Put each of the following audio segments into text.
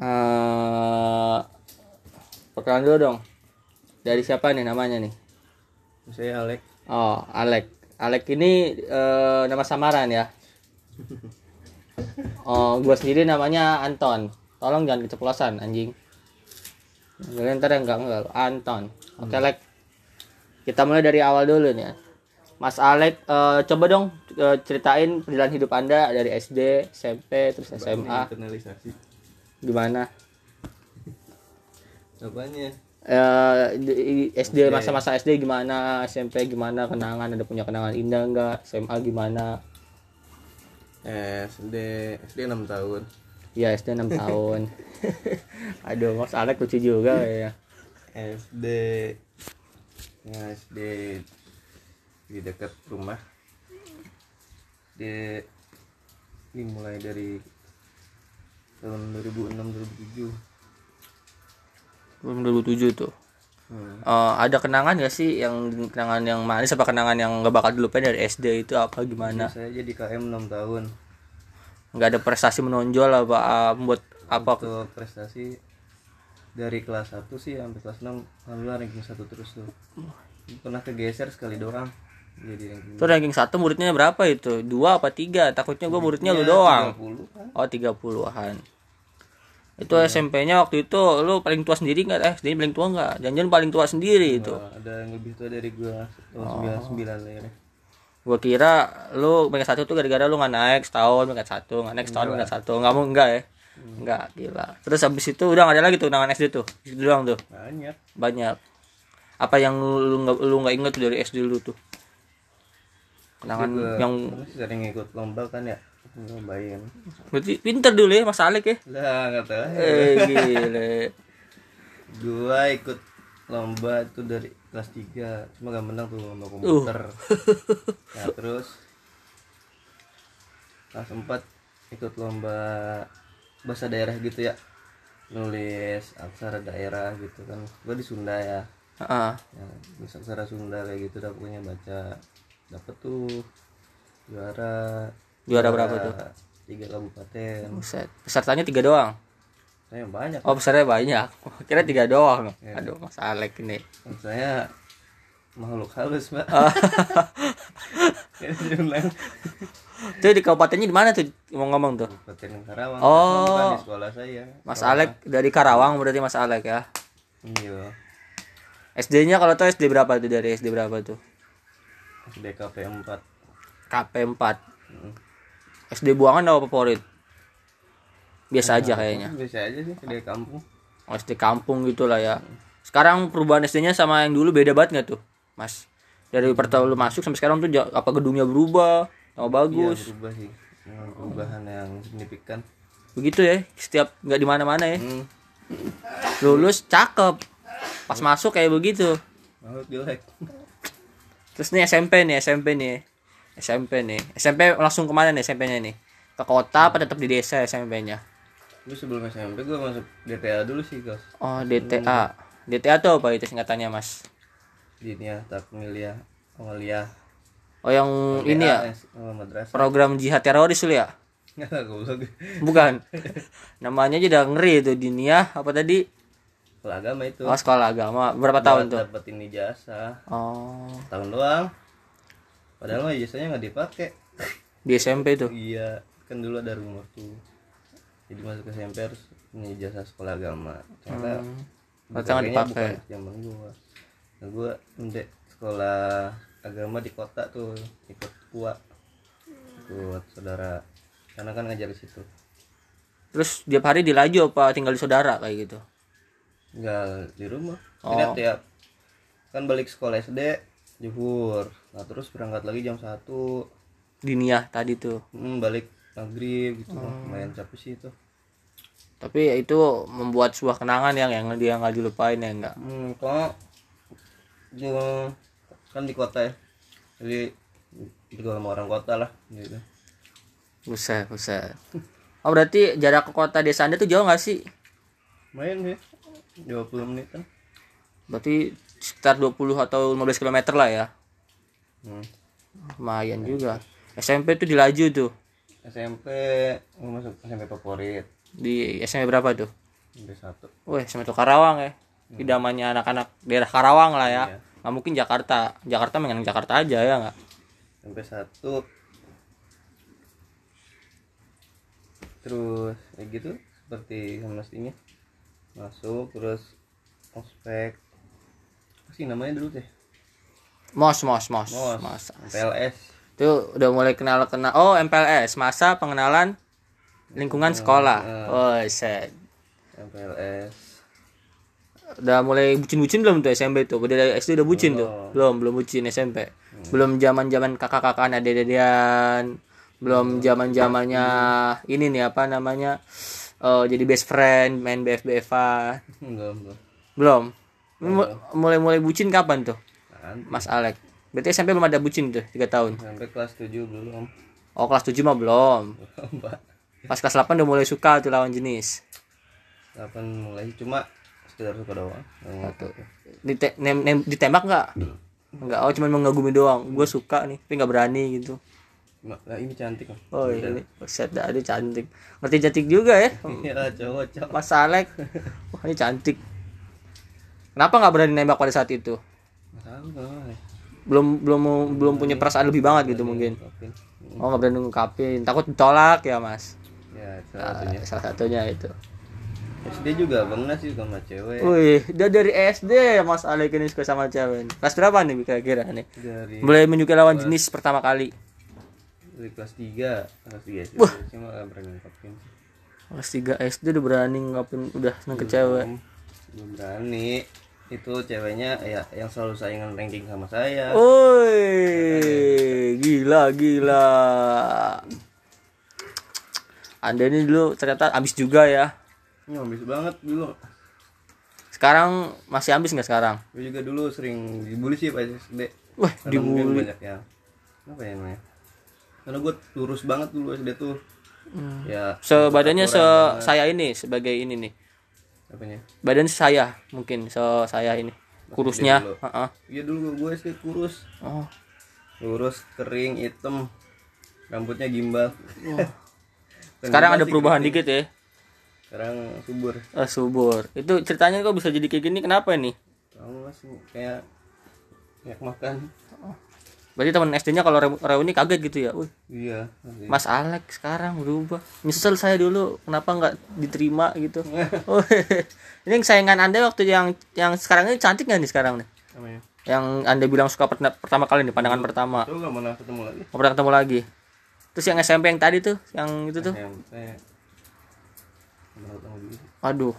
eh perkenalan dulu dong. Dari siapa nih namanya nih? Saya Alek. Oh, Alek. Alek ini eh, nama samaran ya. Oh, gua sendiri namanya Anton. Tolong jangan keceplosan anjing. Kalian ntar enggak enggak Anton. Oke, Alek. Kita mulai dari awal dulu nih. ya. Mas Alek, eh, coba dong eh, ceritain perjalanan hidup Anda dari SD, SMP, terus SMA. Internalisasi. Gimana? Apanya? Eh, di- SD masa-masa SD gimana, SMP gimana, kenangan ada punya kenangan indah enggak, SMA gimana? SD SD 6 tahun. Ya SD 6 tahun. Aduh, Mas Alek lucu juga ya. SD ya SD di dekat rumah. Di dimulai dari tahun 2006 2007. Belum 2007 tuh. Hmm. Eh, ada kenangan gak sih yang kenangan yang manis apa kenangan yang gak bakal dilupain dari SD itu apa gimana? Saya jadi KM 6 tahun. Nggak ada prestasi menonjol apa ah, buat apa Untuk prestasi dari kelas 1 sih sampai kelas 6 alhamdulillah ranking 1 terus tuh. Pernah kegeser sekali doang. Jadi ranking itu ranking satu muridnya berapa itu? Dua apa tiga? Takutnya gue muridnya lu doang. 30 kan. Oh 30-an Itu SMP-nya waktu itu lu paling tua sendiri nggak? Eh sendiri paling tua nggak? Jangan-jangan paling tua sendiri itu. Nah, ada yang lebih tua dari gua. Oh. tahun 99 lah ya. Gua kira lu peringkat satu tuh gara-gara lu nggak naik setahun peringkat satu. Nggak naik setahun peringkat satu. Nggak mau enggak ya? Enggak gila. Terus habis itu udah nggak ada lagi tuh kenangan SD tuh. Itu doang tuh. Banyak. banyak. Apa yang lu nggak lu nggak inget tuh dari SD lu tuh? Kenangan yang sering ikut lomba kan ya. Lombain. berarti pinter dulu ya Mas Alek ya? Lah enggak tahu. eh gile Gua ikut lomba itu dari kelas 3 cuma gak menang tuh lomba komputer. Nah terus kelas 4 ikut lomba bahasa daerah gitu ya. Nulis aksara daerah gitu kan. Gua di Sunda ya. Heeh. ya nulis aksara Sunda kayak gitu dah pokoknya baca. Dapet tuh juara Juara berapa tuh? tiga kabupaten Buset. Pesertanya tiga doang. saya banyak Oh, pesertanya banyak. Kira tiga doang. Aduh, Mas Alek ini. saya makhluk halus mbak Ah. Itu di kabupatennya di mana tuh ngomong-ngomong tuh? Kabupaten Karawang Oh. di sekolah saya Mas Alek dari Karawang berarti Mas Alek ya. iya SD-nya kalau tahu SD berapa tuh dari SD berapa tuh? DKP 4 KP 4. SD buangan apa favorit? Biasa aja kayaknya. bisa aja sih di kampung Oh, SD kampung gitu lah ya. Sekarang perubahan SD-nya sama yang dulu beda banget nggak tuh, Mas? Dari pertama lu masuk sampai sekarang tuh apa gedungnya berubah? Tambah iya bagus. berubah sih perubahan yang signifikan Begitu ya, setiap nggak di mana-mana ya. hmm. Lulus cakep. Pas masuk kayak begitu. jelek Terus nih SMP nih, SMP nih. SMP nih. SMP langsung ke mana nih SMP-nya nih? Ke kota apa tetap di desa SMP-nya? gue sebelum SMP gue masuk DTA dulu sih guys Oh, DTA. DTA tuh apa itu singkatannya, Mas? di ini ya takmilia awaliyah Oh, yang ini ya, oh, madrasah program jihad teroris lu ya? Bukan. Namanya aja udah ngeri itu Diniyah apa tadi? kalau agama itu Oh, sekolah agama. Berapa tahun tuh? dapat ini jasa Oh, tahun doang padahal mah jasanya nggak dipakai. Di SMP tuh. iya kan dulu ada rumor tuh. Jadi masuk ke SMP harus punya jasa sekolah agama. Ternyata nggak dipakainya dipakai. bukan zaman gua. Nah gua sekolah agama di kota tuh ikut kuat ikut saudara. Karena kan ngajar di situ. Terus tiap hari dilaju apa tinggal di saudara kayak gitu? tinggal di rumah. Oh. jadi tiap. Kan balik sekolah SD juhur nah terus berangkat lagi jam 1 Diniyah tadi tuh. hmm, balik maghrib gitu Oh. lumayan capek sih itu Tapi ya itu membuat sebuah kenangan yang yang dia nggak dilupain ya enggak. hmm, kalau ju- kan di kota ya jadi juga sama orang kota lah gitu Buset, buset. Oh berarti jarak ke kota desa anda tuh jauh nggak sih? main sih 20 menit kan Berarti sekitar 20 atau 15 km lah ya. Hmm. Lumayan juga. SMP tuh dilaju tuh. SMP masuk SMP favorit Di SMP berapa tuh? sampai satu Wih, sama itu Karawang ya. Idamannya anak-anak daerah Karawang lah ya. Iya. Nggak mungkin Jakarta. Jakarta mengenang Jakarta aja ya nggak? sampai satu terus kayak gitu seperti semestinya masuk terus ospek apa sih namanya dulu teh Mos, mos, mos. mos Mos. PLS Itu udah mulai kenal kenal. Oh, MPLS, masa pengenalan lingkungan sekolah. Oh, set. PLS Udah mulai bucin-bucin belum tuh SMP tuh? Udah dari SD udah bucin tuh? Belum, belum bucin SMP. Belum zaman-zaman kakak-kakaan ada-adean. Belum zaman-zamannya ini nih apa namanya? eh, jadi best friend, main BF-BF-an. enggak enggak Belum. Mu- Mulai-mulai bucin kapan tuh? Mas Alek. Berarti SMP belum ada bucin tuh, 3 tahun. sampai kelas 7 belum Oh, kelas 7 mah belum. Pas kelas 8 udah mulai suka tuh lawan jenis. kapan mulai cuma sekedar suka doang Nggak Satu. Dite nem- nem- ditembak nggak? Enggak, oh cuma mengagumi doang. Gue suka nih, tapi nggak berani gitu. Lah ini cantik. Oh ini, set dah, dia cantik. Ngerti cantik juga ya, Iya cowok cowok Mas Alek. Wah ini cantik. Kenapa nggak berani nembak pada saat itu? Tahu Belum belum belum punya perasaan lebih banget gitu mungkin. Ngungkapin. Oh nggak berani ngungkapin, takut ditolak ya mas. ya salah Ah, satunya salah satunya itu. SD juga pernah sih sama cewek Wih, dia dari SD Mas Alek ini suka sama cewek. Kelas berapa nih kira-kira nih? dari Mulai menyukai lawan jenis pertama kali. dari kelas 3 kelas 3 SD cuma nggak berani ngungkapin Kelas 3 SD udah berani ngapin udah seneng ke cewek. Belum berani itu ceweknya ya yang selalu saingan ranking sama saya. Woi, gila gila. Anda ini dulu ternyata ambis juga ya. ini habis banget dulu Sekarang masih ambis nggak sekarang? gue juga dulu sering dibully sih pas SD Wah, Karena dibully. banyak yang apa ya namanya karena gue lurus banget dulu SD tuh Hmm. ya Sebadannya se saya ini sebagai ini nih. Apanya Badan saya mungkin se saya ini. Kurusnya. dulu. Heeh. iya dulu gue SD kurus Oh. lurus kering hitam rambutnya gimbal Dan Sekarang ada sih perubahan keriting. dikit ya. sekarang subur Eh, subur. Itu ceritanya kok bisa jadi kayak gini kenapa nih? kamu masih kayak banyak makan Berarti teman SD-nya kalau reu- reuni kaget gitu ya. Wih, iya. Mas Alex sekarang berubah. Nyesel saya dulu kenapa nggak diterima gitu. Oh, ini yang sayangan Anda waktu yang yang sekarang ini cantik nggak nih sekarang nih? namanya Yang Anda bilang suka pertama, pertama kali nih pandangan pertama. itu gak pernah ketemu lagi Mau pernah ketemu lagi. Terus yang SMP yang tadi tuh, yang itu tuh. saya saya nggak dulu Aduh.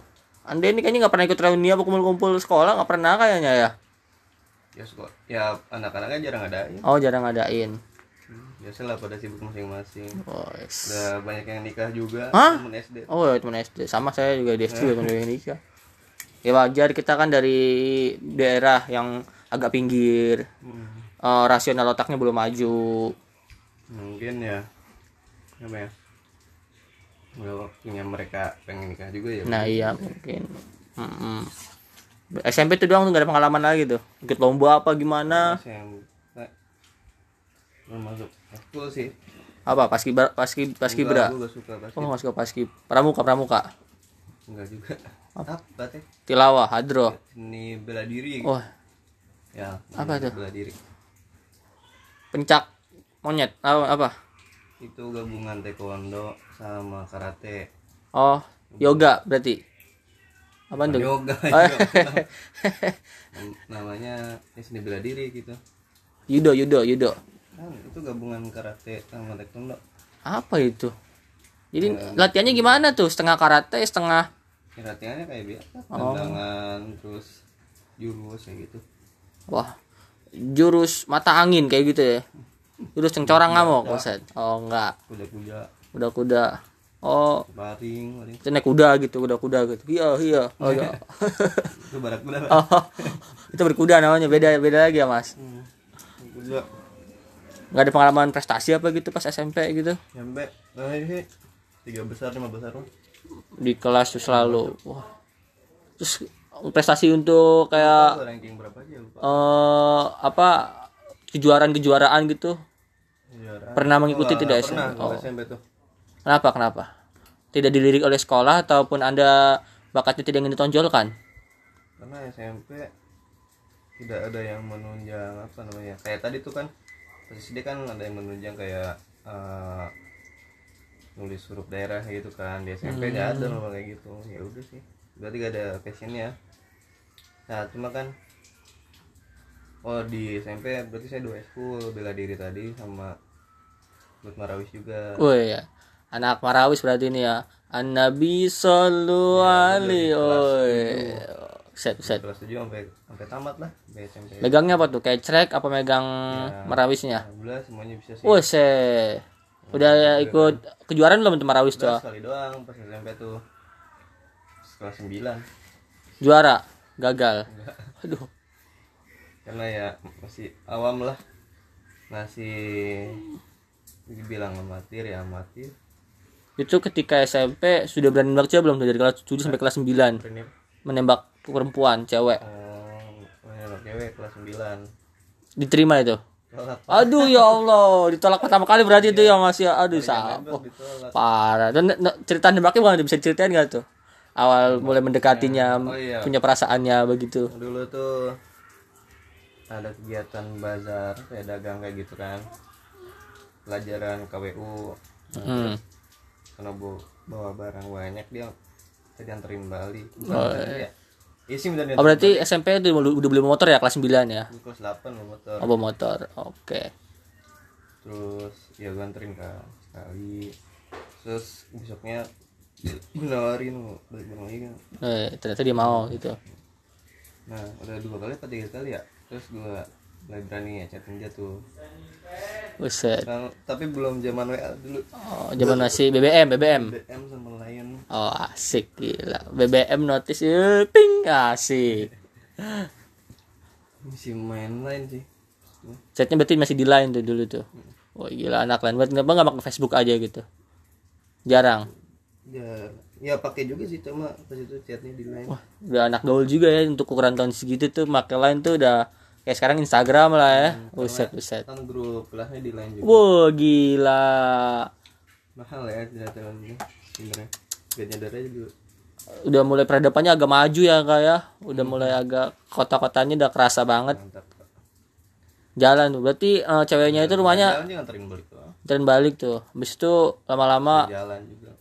Anda ini kayaknya nggak pernah ikut reuni apa kumpul-kumpul sekolah nggak pernah kayaknya ya. Ya sekolah ya anak-anaknya jarang ada ya Oh jarang ngadain. biasalah pada sibuk masing-masing Oh, yes. udah banyak yang nikah juga Hah? temen SD Oh ya teman SD sama saya juga di SD juga teman Indonesia. Ya wajar kita kan dari daerah yang agak pinggir, Hmm. Eh, rasional otaknya belum maju. mungkin ya apa ya udah waktunya mereka pengen nikah juga ya Nah iya mungkin. Mm-mm. SMP tuh doang tuh gak ada pengalaman lagi tuh. Ikut lomba apa gimana? Masuk ekskul sih Apa paski paski paski bra? gue gak suka Oh nggak suka paski pramuka pramuka. enggak juga apa teh Tilawah hadro. seni bela diri gitu. Oh ya apa tuh? bela diri pencak monyet apa apa? itu gabungan taekwondo sama karate Oh yoga berarti. Apa tuh? yoga yoga. Nam- namanya ya, seni bela diri gitu Yudo yudo yudo. kan itu gabungan karate sama taekwondo Apa itu? Jadi latihannya gimana tuh? Setengah karate, setengah ya, latihannya kayak biasa Oh. tendangan terus jurus kayak gitu wah jurus mata angin kayak gitu ya. Jurus cengcorang ngamuk, Buset. Oh enggak. kuda-kuda Kuda-kuda. Oh, baring baring naik kuda gitu, kuda-kuda gitu. Iya, iya. Oh, iya. itu barak kuda oh, itu berkuda namanya. Beda beda lagi ya, Mas. Hmm. kuda Nggak ada pengalaman prestasi apa gitu pas SMP gitu. nyampe nah tiga besar lima besar Di kelas tuh selalu. Wah. Terus prestasi untuk kayak ranking berapa aja lupa eh apa kejuaraan-kejuaraan gitu Juara. pernah mengikuti Nggak- tidak pernah SMP? kalau Oh. SMP tuh Kenapa kenapa? Tidak dilirik oleh sekolah ataupun anda bakatnya tidak ingin ditonjolkan? Karena SMP tidak ada yang menunjang apa namanya kayak tadi tuh kan pas SD kan ada yang menunjang kayak eh, nulis huruf daerah gitu kan di SMP nggak ada loh kayak gitu. Ya udah sih berarti gak ada passionnya. Nah cuma kan oh di SMP berarti saya dua school bela diri tadi sama buat marawis juga. Woi ya. Anak Marawis berarti ini ya. An-Nabi sallu alaihi. Oi. Set set. kelas tujuh sampai sampai tamat lah SMP Megangnya apa tuh? Kayak crek apa megang Marawisnya? Alhamdulillah semuanya bisa sih Woi se. Udah ya ikut kejuaraan belum tuh Marawis tuh? Sekali doang pas SMP tuh kelas 9 Juara. Gagal. Aduh. karena ya masih awam lah masih dibilang amatir ya amatir Itu ketika SMP sudah berani nembak cewek belum? Dari kelas 7 sampai kelas 9 Pernah menembak perempuan cewek. Oh, anak cewek kelas 9 diterima itu? Tolak aduh ya Allah. Ditolak pertama kali berarti itu yang masih aduh Nembak sapo ditolak. Parah. Dan cerita nembaknya bukan bisa ceritain gak tuh? Awal mulai mendekatinya Oh, iya. punya perasaannya begitu. Dulu tuh ada kegiatan bazar kayak dagang kayak gitu kan. Pelajaran KWU hmm. Karena bu- bawa barang banyak dia saya dianterin Bali. Oh, iya. Iya sih bener oh berarti SMP udah udah beli motor ya kelas 9 ya? Kelas 8 loh motor. Oh bawa motor oke. Terus ya gue anterin kan sekali terus besoknya nawarin mau balik bareng lagi kan. Eh, ternyata dia mau gitu. Nah udah dua kali apa tiga kali ya? Terus gue mulai berani ya chatting dia tuh Buset. Nah, tapi belum zaman WA dulu Oh, zaman masih BBM, BBM. BM sama lain Oh, asik gila. BBM notice eh, ping asik. masih main lain sih Chatnya berarti masih di line tuh dulu tuh. Oh gila anak lain. Buat kenapa nggak pakai Facebook aja gitu? Jarang. ya ya pakai juga sih cuma pas itu chatnya di line Wah, udah anak gaul juga ya untuk ukuran tahun segitu tuh pakai line tuh udah kayak sekarang Instagram lah ya. Buset, buset. kan grup kelasnya di line juga Wow, gila. mahal ya tidak terlalu sebenarnya gak nyadar aja dulu Udah mulai peradabannya agak maju ya kak ya. Udah mulai agak kota-kotanya udah kerasa banget. mantap. Jalan tuh. Berarti eh, ceweknya itu rumahnya jalan balik tuh balik tuh. Habis itu lama-lama jalan juga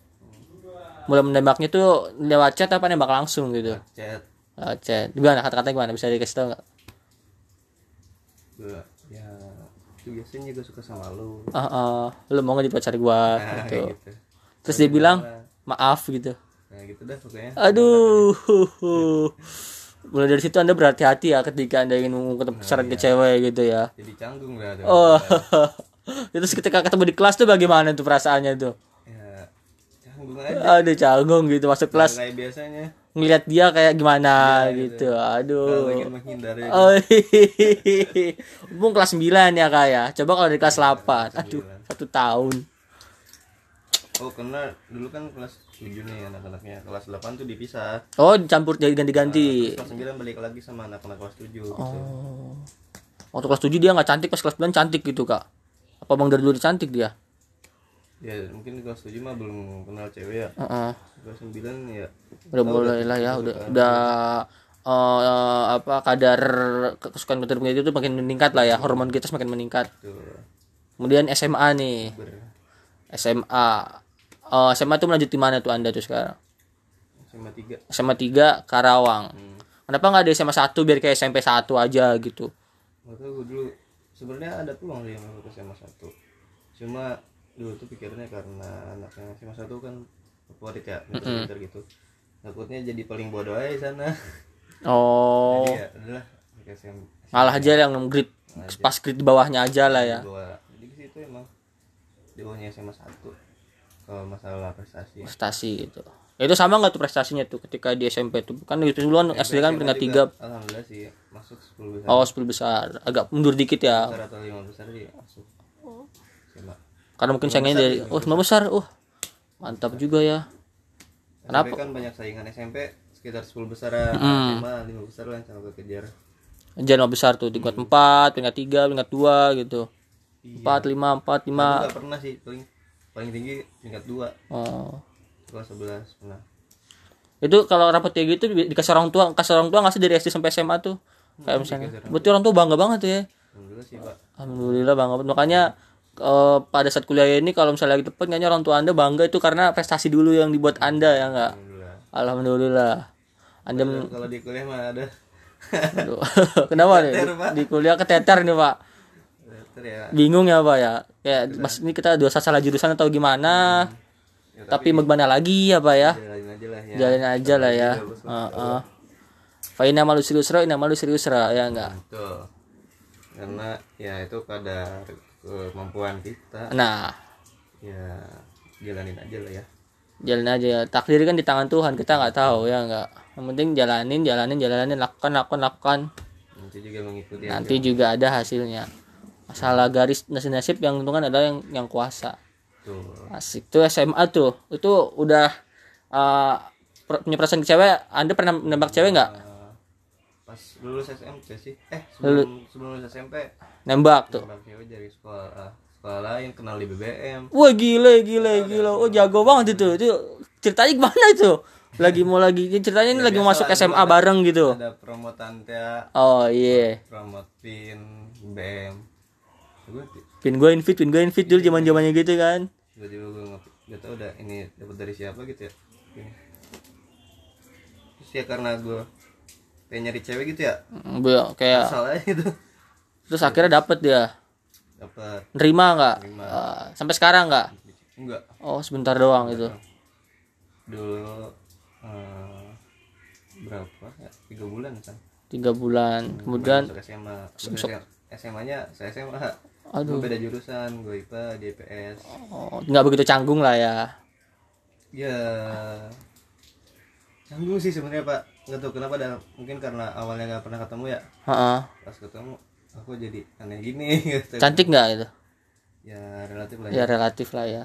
mulai menembaknya tuh lewat chat apa nembak langsung gitu. chat Lewat chat. Gimana kata-katanya gimana? Bisa dikasih tau nggak? Gue ya itu biasanya juga suka sama lu Ah, ah, lu mau nggak jadi pacar gua nah, gitu. kayak gitu Terus dia bilang maaf gitu. nah gitu dah pokoknya Aduh. Mulai dari situ Anda berhati-hati ya ketika Anda ingin mengungkapkan pacaran ke cewek gitu ya. jadi canggung lah tuh Oh. Terus ketika ketemu di kelas tuh bagaimana tuh perasaannya tuh? ya canggung aja Aduh canggung gitu masuk kelas kayak biasanya ngelihat dia kayak gimana gitu. Aduh. Kalau ingin menghindar ya Oh, Bung kelas 9 ya kak ya. Coba kalau di kelas 8. Aduh, satu tahun. oh karena dulu kan kelas 7 nih anak-anaknya kelas 8 tuh dipisah Oh, dicampur jadi ganti-ganti. Terus kelas 9 balik lagi sama anak-anak kelas 7 gitu Oh. Waktu kelas 7 dia nggak cantik, pas kelas 9 cantik gitu, Kak. Apa Bang dari dulu cantik dia? Ya mungkin kelas 7 mah belum kenal cewek ya Heeh. kelas 9 ya Udah mulai lah ya, udah udah eh, apa kadar kesukaan keturunan itu tuh makin meningkat lah ya, hormon kita semakin meningkat. Kemudian SMA nih. ber SMA. Eh, SMA tuh melanjut di mana tuh Anda tuh sekarang? SMA 3 SMA 3 Karawang. Hmm. Kenapa nggak ada SMA 1 biar kayak SMP 1 aja gitu? Gue dulu sebenarnya ada peluang sih masuk ke SMA 1 cuma dulu tuh pikirnya karena anaknya SMA 1 kan favorit ya pinter gitu. Takutnya jadi paling bodoh aja di sana. Oh, jadi ya adalah ke SMA ngalah aja yang grid pas grid di bawahnya aja lah ya. dua jadi ke situ emang di bawahnya SMA 1 kalau masalah prestasi. Prestasi gitu. Itu sama nggak tuh prestasinya tuh ketika di SMP tuh? Kan itu duluan SD kan peringkat 3 alhamdulillah sih masuk 10 besar. Oh 10 besar. Agak mundur dikit ya. Besar atau lima besar dia masuk Karena mungkin saingannya dari Oh 5 besar. Oh mantap juga ya. SMP kan banyak saingan SMP sekitar 10 besar ya SMA 5 besar lah yang kejar. Jangan 5 besar tuh Tingkat 4 Peringkat 3 Peringkat 2 gitu. 4 5 4 5 Aku nggak pernah sih paling paling tinggi tingkat 2 Oh. Kelas 11 pernah. Itu kalau rapot kayak gitu di- dikasih orang tua kasih orang tua nggak sih dari SD sampai SMA tuh? Kayak misalnya. berarti orang tua bangga banget tuh ya? Alhamdulillah sih pak. Alhamdulillah bangga banget. Makanya eh, pada saat kuliah ini kalau misalnya lagi tepat kayaknya orang tua anda bangga itu karena prestasi dulu yang dibuat anda ya enggak alhamdulillah. Alhamdulillah. Anda kalau di kuliah mah ada. Kenapa nih? Di kuliah keteter nih pak. Ya. Bingung ya pak ya? Kayak mas ini kita dua salah jurusan atau gimana? Ya, tapi mau gimana lagi ya pak ya? jalanin aja lah ya. Jalanin aja lah ya. Bos. Heeh. Faina malu serius ina malu serius ya enggak betul. Karena ya itu kadar kemampuan kita. Nah. Ya jalanin aja lah ya. Jalan aja ya. Takdir kan di tangan Tuhan kita nggak tahu ya enggak yang penting jalanin jalanin jalanin lakukan lakukan lakukan. Nanti juga mengikuti nanti juga ada hasilnya. Masalah garis nasib nasib yang untungan adalah yang yang kuasa. Tuh asik. Tuh SMA tuh. Itu udah uh, punya perasaan ke cewek. Anda pernah nembak cewek nggak lulus SMP sih. Eh sebelum sebelum lulus SMP nembak tuh. Nembak cewek dari sekolah ah, sekolah lain kenal di BBM wah gile gile gile oh jago banget itu. Itu ceritanya gimana itu? Lagi mau lagi ceritanya ini lagi mau masuk SMA bareng gitu. ada promo tante oh iya. Promo pin BBM gue pin gue invite pin gue invite dulu zaman zamannya gitu kan. Tiba-tiba gue nggak tahu udah ini dapat dari siapa gitu ya. Ini. Terus ya karena gue pengen nyari cewek gitu ya? Bu- kayak salah gitu. terus akhirnya dapet dia. Dapat nerima nggak? Nerima. Ah, sampai sekarang nggak? Enggak oh sebentar doang itu dulu eh, berapa ya? Tiga bulan kan tiga bulan. Kemudian masuk SMA Udah SMA nya saya SMA aduh. Beda jurusan gue IPA di IPS oh, nggak begitu canggung lah ya? Ya canggung sih sebenarnya pak nggak tahu kenapa dah mungkin karena awalnya nggak pernah ketemu ya. Heeh. pas ketemu aku jadi aneh gini gitu. cantik nggak itu? Ya relatif lah ya, ya. relatif lah ya.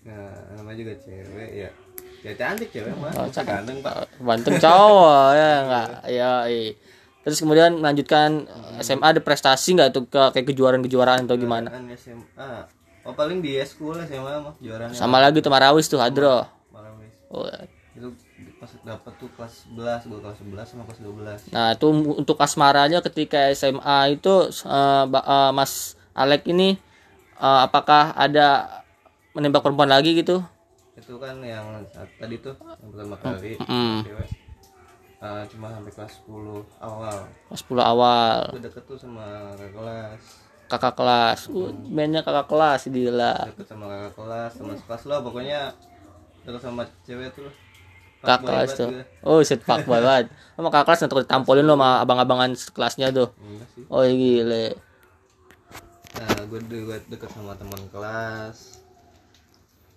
Nah, namanya juga cewek ya. Ya cantik cewek mah. Oh, Masa ganteng pak. Banteng cowok ya nggak. Ya iya. terus kemudian melanjutkan eh, SMA ada prestasi nggak tuh ke kayak kejuaraan kejuaraan atau gimana? kan SMA oh paling di school SMA mah juaranya sama lagi tuh Marawis tuh Hadro. Marawis oh, pas dapat tuh kelas 11 gue kelas 11 sama kelas 12 nah itu untuk asmaranya ketika SMA itu Ba- eh, Mas Alek ini eh, apakah ada menembak perempuan lagi gitu? Itu kan yang tadi tuh yang pertama kali Mm. cewek. Uh, cuma sampai kelas 10 awal. Kelas 10 awal. Gue deket tuh sama kakak kelas. Kakak kelas. Uh, mainnya kakak kelas gila. Deket sama kakak kelas sama sekelas lo pokoknya deket sama cewek tuh kakak kelas tuh. oh set pak banget. Sama kakak kelas nanti ditampolin lo sama abang-abangan kelasnya tuh. Enggak sih. Oh gile. Nah gue deket, deket sama teman kelas.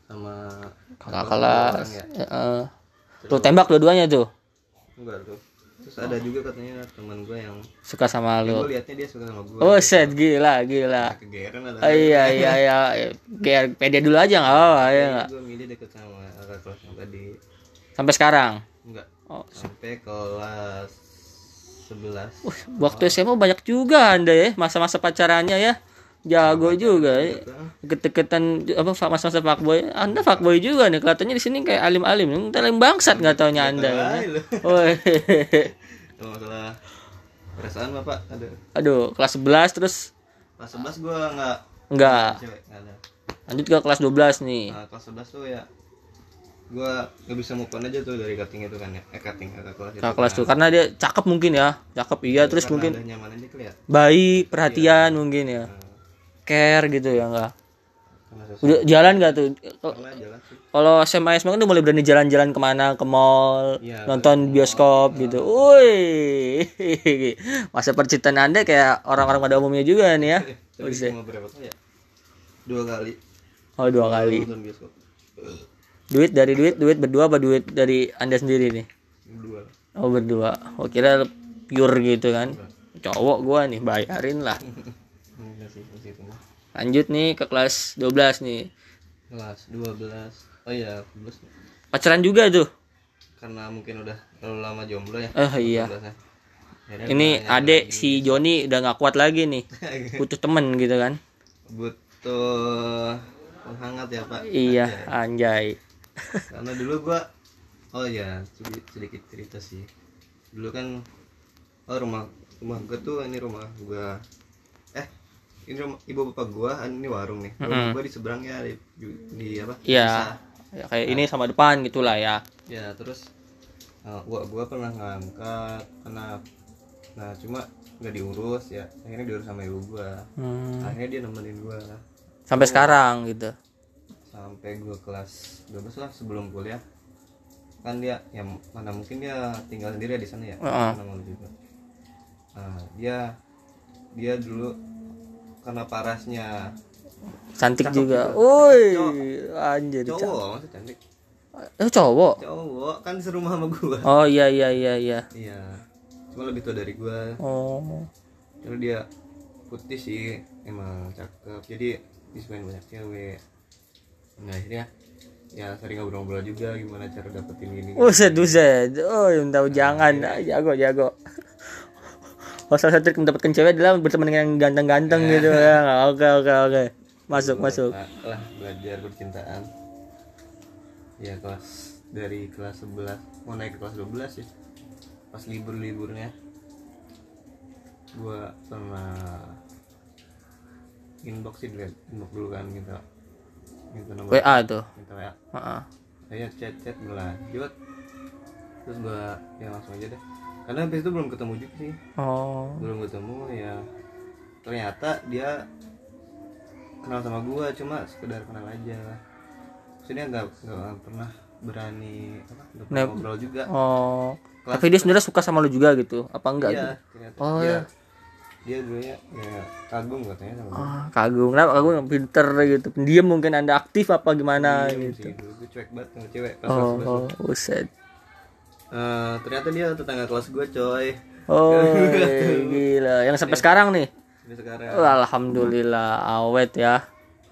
Sama kakak kelas. orang ya? Ya, eh. tuh tembak dua-duanya tuh? Enggak tuh. Terus ada juga katanya teman gue yang suka sama gue lo liatnya dia suka sama gue oh set gila gila. Kegeran ada oh, iya iya iya. Biar pede dulu aja nggak apa-apa ya nggak? gue milih deket sama kakak kelas yang tadi sampai sekarang? Enggak. Oh. Sampai kelas 11 waktu SMA banyak juga anda ya. Masa-masa pacarannya ya. Jago juga ya. deket-deketan apa fa- masa-masa fuckboy. Anda fuckboy juga nih. Kelihatannya di sini kayak alim-alim. Kita alim bangsat nggak taunya anda ya. Woi. Masalah perasaan bapak ada? Aduh kelas 11 terus? Kelas 11 gue nggak enggak cewek nggak ada. Lanjut ke kelas 12 nih. Nah, kelas 11 tuh ya gue nggak bisa move on aja tuh dari cutting itu kan ya. Eh cutting kakak kelas kakak kelas tuh karena dia cakep mungkin ya. Cakep iya terus Karena mungkin ya baik perhatian mungkin ya. Nah, care gitu ya enggak? Udah jalan gak tuh? Kalau SMA SMA kan udah mulai berani jalan-jalan ke mana ke mall Iya, nonton bioskop gitu. Woi. Masa percintaan anda kayak orang-orang pada umumnya juga nih ya. Tapi cuma berapa kali ya? Dua kali. Oh dua kali. nonton bioskop duit dari duit duit berdua apa duit dari anda sendiri nih? Dua oh berdua. Oh kira pure gitu kan? Cowok gua nih bayarin lah. Lanjut nih ke kelas 12 nih. Kelas 12 oh iya 12 pacaran juga tuh? Karena mungkin udah terlalu lama jomblo ya. Eh iya. 12 ya. Akhirnya ini adek si Joni udah nggak kuat lagi nih. Butuh temen gitu kan? Butuh penghangat ya pak? Iya anjay karena dulu gua oh ya sedikit, cerita sih dulu kan oh rumah rumah gue tuh ini rumah gue eh ini rumah ibu bapak gue ini warung nih rumah gue di seberangnya di, di apa Iya. Pisah. Ya, kayak ini sama depan gitulah ya. ya terus uh, gua gua pernah ngangkat anak nah cuma nggak diurus ya akhirnya diurus sama ibu gua Hmm. akhirnya dia nemenin gua Sampai sekarang gitu. Sampai gua kelas 12 lah sebelum kuliah kan dia ya mana mungkin dia tinggal sendiri ya di sana ya. Mana malu juga nah, dia dia dulu karena parasnya Cantik Cakep juga. juga. Woi, Cowok. anjir. cowok masa cantik Eh, cowok. cowok kan serumah sama gua Oh iya iya iya iya. iya cuma lebih tua dari gua Oh. Lalu dia putih sih emang cakep jadi disukain banyak cewek nah akhirnya ya sering ngobrol-ngobrol juga gimana cara dapetin ini Buset, buset. Oh, yang tahu jangan. Ah, jago, jago. Oh, salah satu trik mendapatkan cewek adalah berteman dengan yang ganteng-ganteng gitu ya. Oke, oke, oke. Masuk, masuk. Nah, lah belajar percintaan ya kelas dari kelas 11 mau naik ke kelas 12 ya pas libur-liburnya gua pernah inbox sih inbox dulu kan nomor WA tuh. minta WA Heeh. saya chat chat berlanjut terus gua ya langsung aja deh karena habis itu belum ketemu juga sih Oh. belum ketemu ya ternyata dia kenal sama gua cuma sekedar kenal aja maksudnya nggak nggak pernah berani apa ngobrol juga Oh. Kelas- Tapi dia sebenarnya suka sama lu juga gitu. Apa enggak? iya gitu? ternyata Oh, dia ya. Dia dulu ya, ya kagum katanya sama Ah, kagum. Kenapa kagum pinter gitu. Pendiam mungkin Anda aktif apa gimana Diem gitu. sih gue cuek banget sama cewek pas Oh, 11 oh, buset. Eh, ternyata dia tetangga kelas gue coy Oh, gila. Yang sampai sekarang nih. ini sekarang Oh, alhamdulillah awet ya.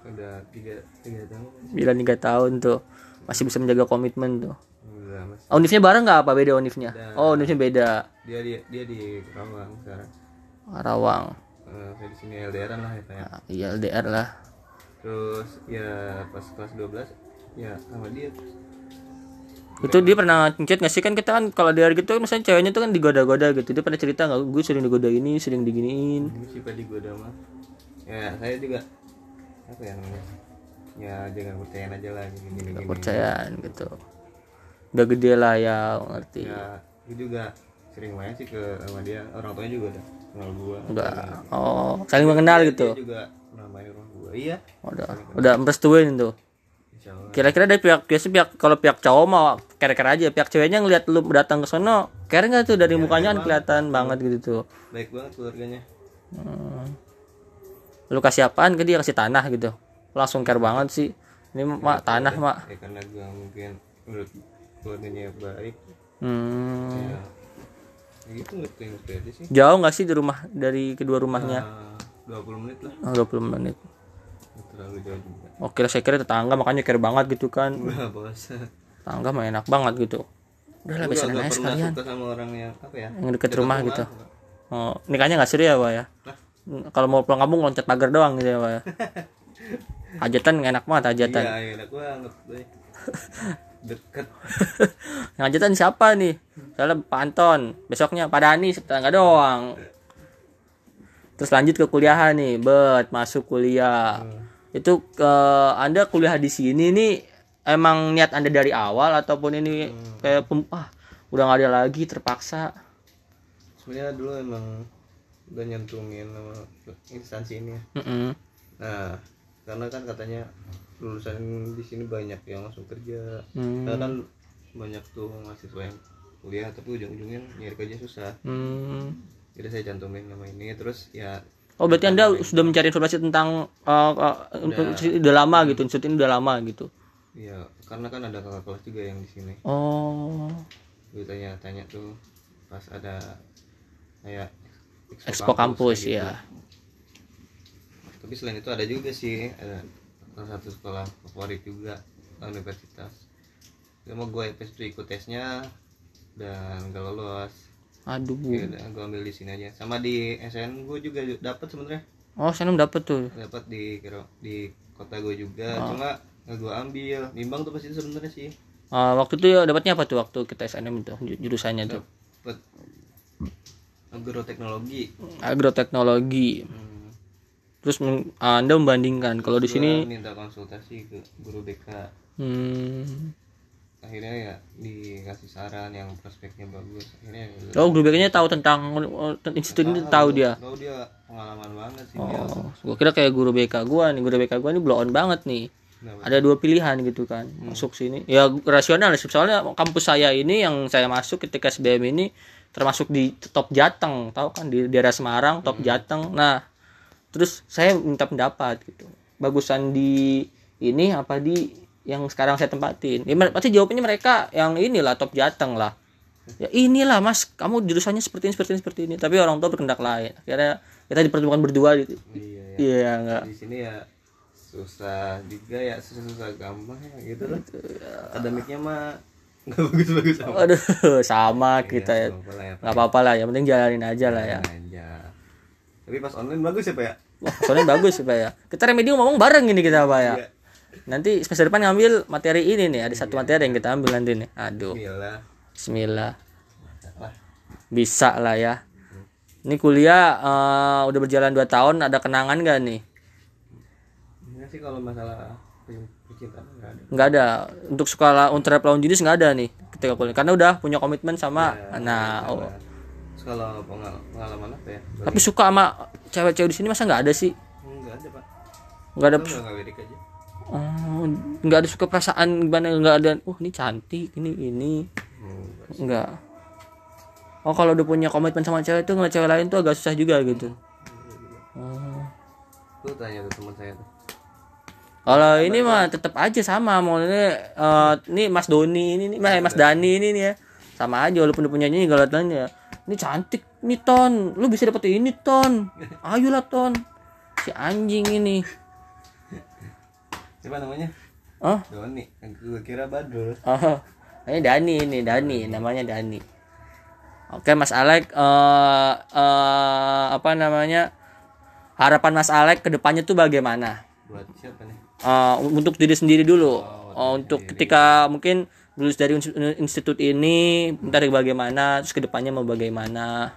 udah tiga tiga tahun Bila tiga tahun tuh masih bisa menjaga komitmen tuh. udah mas Oh, unifnya bareng nggak apa beda unifnya? Oh, unifnya beda. dia dia dia di Rawang sekarang Rawang. Eh, saya di sini LDRan lah ya Nah, iya LDR lah. terus ya pas kelas 12 ya sama dia Itu dia pernah ngechat nggak sih kan kita kan kalau di hari gitu misalnya ceweknya tuh kan digoda-goda gitu. Dia pernah cerita nggak? Gue sering digoda ini, sering diginiin. pada gue mah ya saya juga apa ya namanya ya jangan percayaan aja lah gini gini gini Kepercayaan gitu. Udah gede lah ya ngerti. ya gue juga sering main sih ke sama dia orang tuanya juga udah kenal gua Udah. Oh, saling mengenal gitu. dia juga ke rumah gua iya Udah, udah merestuin tuh. Kira-kira dari pihak biasa pihak kalau pihak cowok mau kere-kere aja, pihak ceweknya ngeliat lu datang ke sono, kere nggak tuh dari mukanya kan kelihatan banget gitu tuh. baik banget keluarganya Hmm. Lu kasih apaan ke dia kasih tanah gitu. Langsung care banget sih. Ini mak tanah mak. ya karena gua mungkin menurut keluarganya baik Hmm. ya ya gitu aja sih Jauh nggak sih di rumah dari kedua rumahnya? Nah, 20 menit lah Oh, 20 menit. Nggak terlalu jauh juga Oke, saya kira tetangga makanya care banget gitu kan. Bos Tetangga mah enak banget gitu. Udah lah nggak aja sekalian. suka sama orang yang apa ya Yang deket rumah gitu. Oh, nikahnya nggak seru ya, Pak ya? Lah. Kalau mau pulang kampung loncat pagar doang gitu ya, Pak ya. Hajatan enak banget hajatan. iya enak banget boy deket Yang hajatan siapa nih? Soalnya Pak Anton, besoknya Pak Dani tetangga doang. Terus lanjut ke kuliahan nih, bet masuk kuliah. Itu ke Anda kuliah di sini nih emang niat Anda dari awal ataupun ini kayak pem, ah udah nggak ada lagi terpaksa. sebenarnya dulu emang udah nyentumin sama instansi ini ya. Mm-mm. nah karena kan katanya lulusan di sini banyak yang langsung kerja Hmm. karena kan banyak tuh mahasiswa yang kuliah tapi ujung-ujungnya nyari kerja susah Hmm. jadi saya cantumin nama ini terus ya Oh berarti anda sudah mencari informasi tentang uh, uh, udah lama gitu, institut ini udah lama gitu. ya karena kan ada kakak kelas juga yang di sini Oh, gue tanya-tanya tuh pas ada kayak expo kampus kayak gitu. ya. tapi selain itu ada juga sih ada salah satu sekolah favorit juga universitas. Cuma gue pas itu ikut tesnya dan gak lolos. Aduh. ya udah gue ambil di sini aja. Sama di SN gue juga dapat sebenarnya. Oh, belum dapet tuh. dapat di di kota gue juga. Oh. cuma nggak gue ambil. Bimbang tuh pas itu sebenarnya sih. Eh, waktu itu dapatnya apa tuh waktu kita SNM itu ju- jurusannya tuh? Dapet agroteknologi. Agroteknologi. Hmm. Terus men- anda membandingkan. Kalau di sini minta konsultasi ke guru BK hmm, akhirnya ya dikasih saran yang prospeknya bagus. Akhirnya ya oh guru BK-nya tahu tentang uh, institut ini tahu dia? tahu dia pengalaman banget sih dia oh gua kira kayak guru BK gua nih. Guru BK gua nih blow on banget nih. Kenapa? ada dua pilihan gitu kan masuk sini. Ya rasional sih. Soalnya kampus saya ini yang saya masuk ketika SBM ini termasuk di top Jateng tahu kan? Di daerah Semarang top Jateng. Nah terus saya minta pendapat gitu. Bagusan di ini apa di yang sekarang saya tempatin? Ya pasti jawabannya mereka yang inilah top Jateng lah. Ya inilah mas. Kamu jurusannya seperti ini seperti ini seperti ini. Tapi orang tua berkendak lain. Akhirnya kita dipertemukan berdua gitu. Iya ya. Iya enggak. Di sini ya susah juga ya susah susah gampang ya gitu lah. Akademiknya mah nggak bagus bagus amat. Aduh, sama kita ya. Nggak apa-apa lah ya, apa-apa lah, yang penting jalanin aja lah ya. aja tapi pas online bagus ya pak ya Wah, soalnya bagus Pak ya. Kita remedium ngomong bareng ini kita Pak ya. Iya. Nanti semester depan ngambil materi ini nih, ada satu materi yang kita ambil nanti nih. Aduh, bismillah. lah Bisa lah ya. Ini kuliah eh, udah berjalan 2 tahun, ada kenangan gak nih? Enggak sih kalau masalah per- percintaan nggak ada Nggak ada. Untuk sekolah untuk lawan jenis nggak ada nih ketika kuliah. Karena udah punya komitmen sama nah oh. Kalau pengal- pengalaman apa ya Tapi suka sama cewek-cewek di sini masa nggak ada sih? enggak ada pak Nggak ada nggak ngelirik aja Oh, nggak ada suka perasaan gimana nggak ada. Oh, ini cantik, ini ini. Enggak. Enggak. Oh, kalau udah punya komitmen sama cewek itu ngeliat cewek lain tuh agak susah juga gitu. Oh. Lu tanya tuh teman saya tuh Kalau ini mah tetap aja sama mau ini eh, ini Mas Doni ini nih, Mas, Mas Dani ini nih ya. Sama aja walaupun udah punya ini galat ya. Ini cantik nih Ton. Lu bisa dapet ini Ton. Ayolah Ton. Si anjing ini. Siapa namanya? Oh, Doni Gue kira Badul Oh, ini Dani ini Dani namanya Dani. Oke Mas Alek eh eh, apa namanya harapan Mas Alek ke depannya tuh bagaimana? Buat siapa nih? Eh, untuk diri sendiri dulu. Oh, untuk ketika mungkin lulus dari ins- institut ini, ntar bagaimana, terus ke depannya mau bagaimana?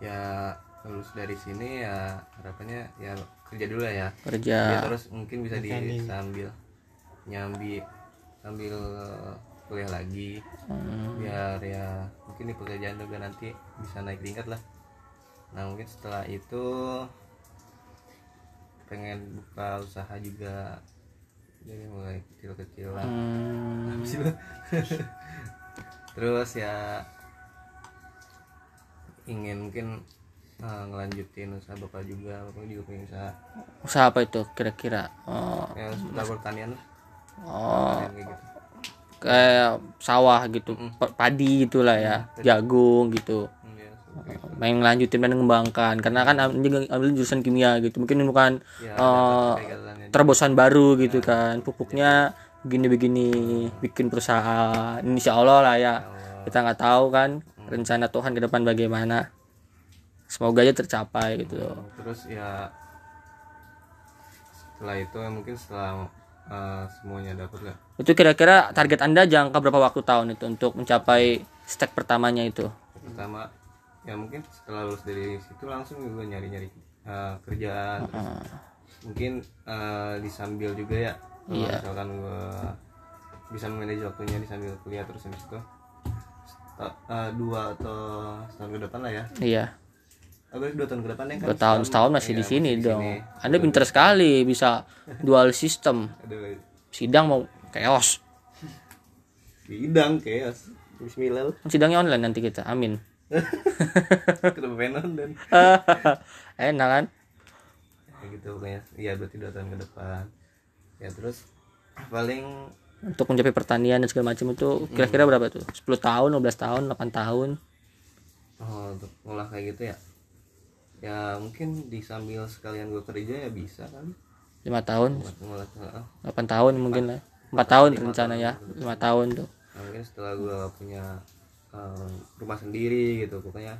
Ya lulus dari sini ya harapannya ya kerja dulu ya. Kerja. Ya terus mungkin bisa di sambil nyambi sambil kuliah lagi. Biar ya mungkin di pekerjaan juga nanti bisa naik tingkat lah. Nah mungkin setelah itu pengen buka usaha juga jadi mulai kecil-kecil lah. Hmm, terus ya ingin mungkin eh, ngelanjutin usaha bapak juga. Bapak juga punya usaha. Usaha apa itu kira-kira? Oh, ya seputar pertanian lah. Oh. Kayak gitu. Kayak sawah gitu, pa- padi gitulah ya, jagung gitu. Hmm, ya, main lanjutin dan mengembangkan karena kan ambil, ambil jurusan kimia gitu. Mungkin bukan ya kegiatannya terobosan baru gitu kan. pupuknya begini-begini bikin perusahaan. Insya Allah lah ya. Kita nggak tahu kan rencana Tuhan ke depan bagaimana. Semoga aja tercapai gitu. Terus ya setelah itu ya mungkin setelah eh, semuanya dapat lah itu kira-kira target anda jangka berapa waktu tahun itu untuk mencapai stack pertamanya itu? Pertama ya mungkin setelah lulus dari situ langsung gue nyari-nyari eh, kerjaan terus mungkin eh, disambil juga ya Iya. misalkan gue bisa manage waktunya disambil kuliah terus habis itu. Eh, dua atau setahun ke depan lah ya. Iya. Oh, berarti dua tahun ke depan ya kan? Dua tahun setahun masih Iya, di sini masih dong. sini. anda pinter sekali bisa dual system. Aduh, sidang mau chaos. Bidang chaos. Bismillah. Sidangnya online nanti kita amin Kenapa pengen nonton enak kan? Ya gitu pokoknya. Iya berarti dua tahun ke depan. Ya terus paling untuk mencapai pertanian dan segala macam itu kira-kira berapa tuh? 10 tahun 15 tahun 8 tahun? Oh, untuk ngolah kayak gitu ya? Ya mungkin di sambil sekalian gue kerja ya bisa kan lima tahun? Buat ngolah heeh. 8 tahun mungkin lah. 4 tahun rencana ya 5 tahun tuh. Nah, mungkin setelah gue punya eh, rumah sendiri gitu. Pokoknya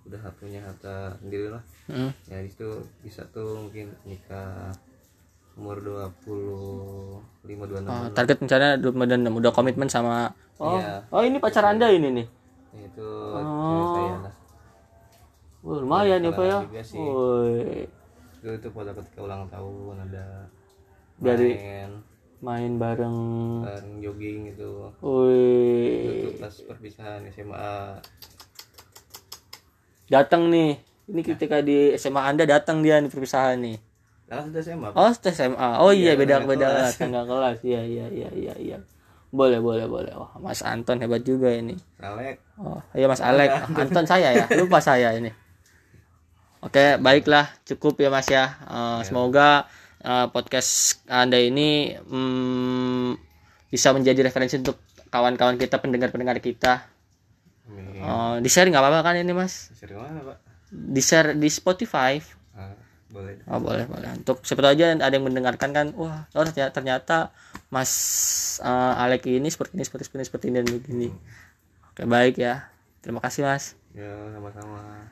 udah punya harta sendiri lah. Mm. ya di situ bisa tuh mungkin nikah umur 25 26 Oh, target rencananya 26 udah komitmen sama Oh, Iya. oh ini pacar Anda ini nih. itu cewek saya lah Wah, lumayan ya, Pak ya. dulu itu foto ketika ulang tahun ada Dari- main main bareng. bareng jogging itu Woi, itu pas perpisahan SMA datang nih. Ini ketika di SMA Anda datang dia di perpisahan nih. lah sudah SMA Oh, SMA. Oh iya, Iya, beda beda kelas. kelas, tengah kelas. Iya, iya, iya, iya, iya. Boleh, boleh, boleh. Wah, Mas Anton hebat juga ini. Salek Oh, iya Mas Alek. Anton saya ya. Lupa saya ini. Oke, baiklah. Cukup ya Mas ya. Eh, Semoga eh, podcast Anda ini mm, bisa menjadi referensi untuk kawan-kawan kita, pendengar-pendengar kita. Amin. Eh, di share nggak apa-apa kan ini Mas? Dari mana pak Di share di Spotify. ah, boleh Oh boleh boleh. Untuk siapa tahu aja ada yang mendengarkan kan, wah oh, ternyata, ternyata Mas eh, Alek ini seperti ini seperti ini seperti ini dan begini. Oke baik ya. Terima kasih Mas. ya sama-sama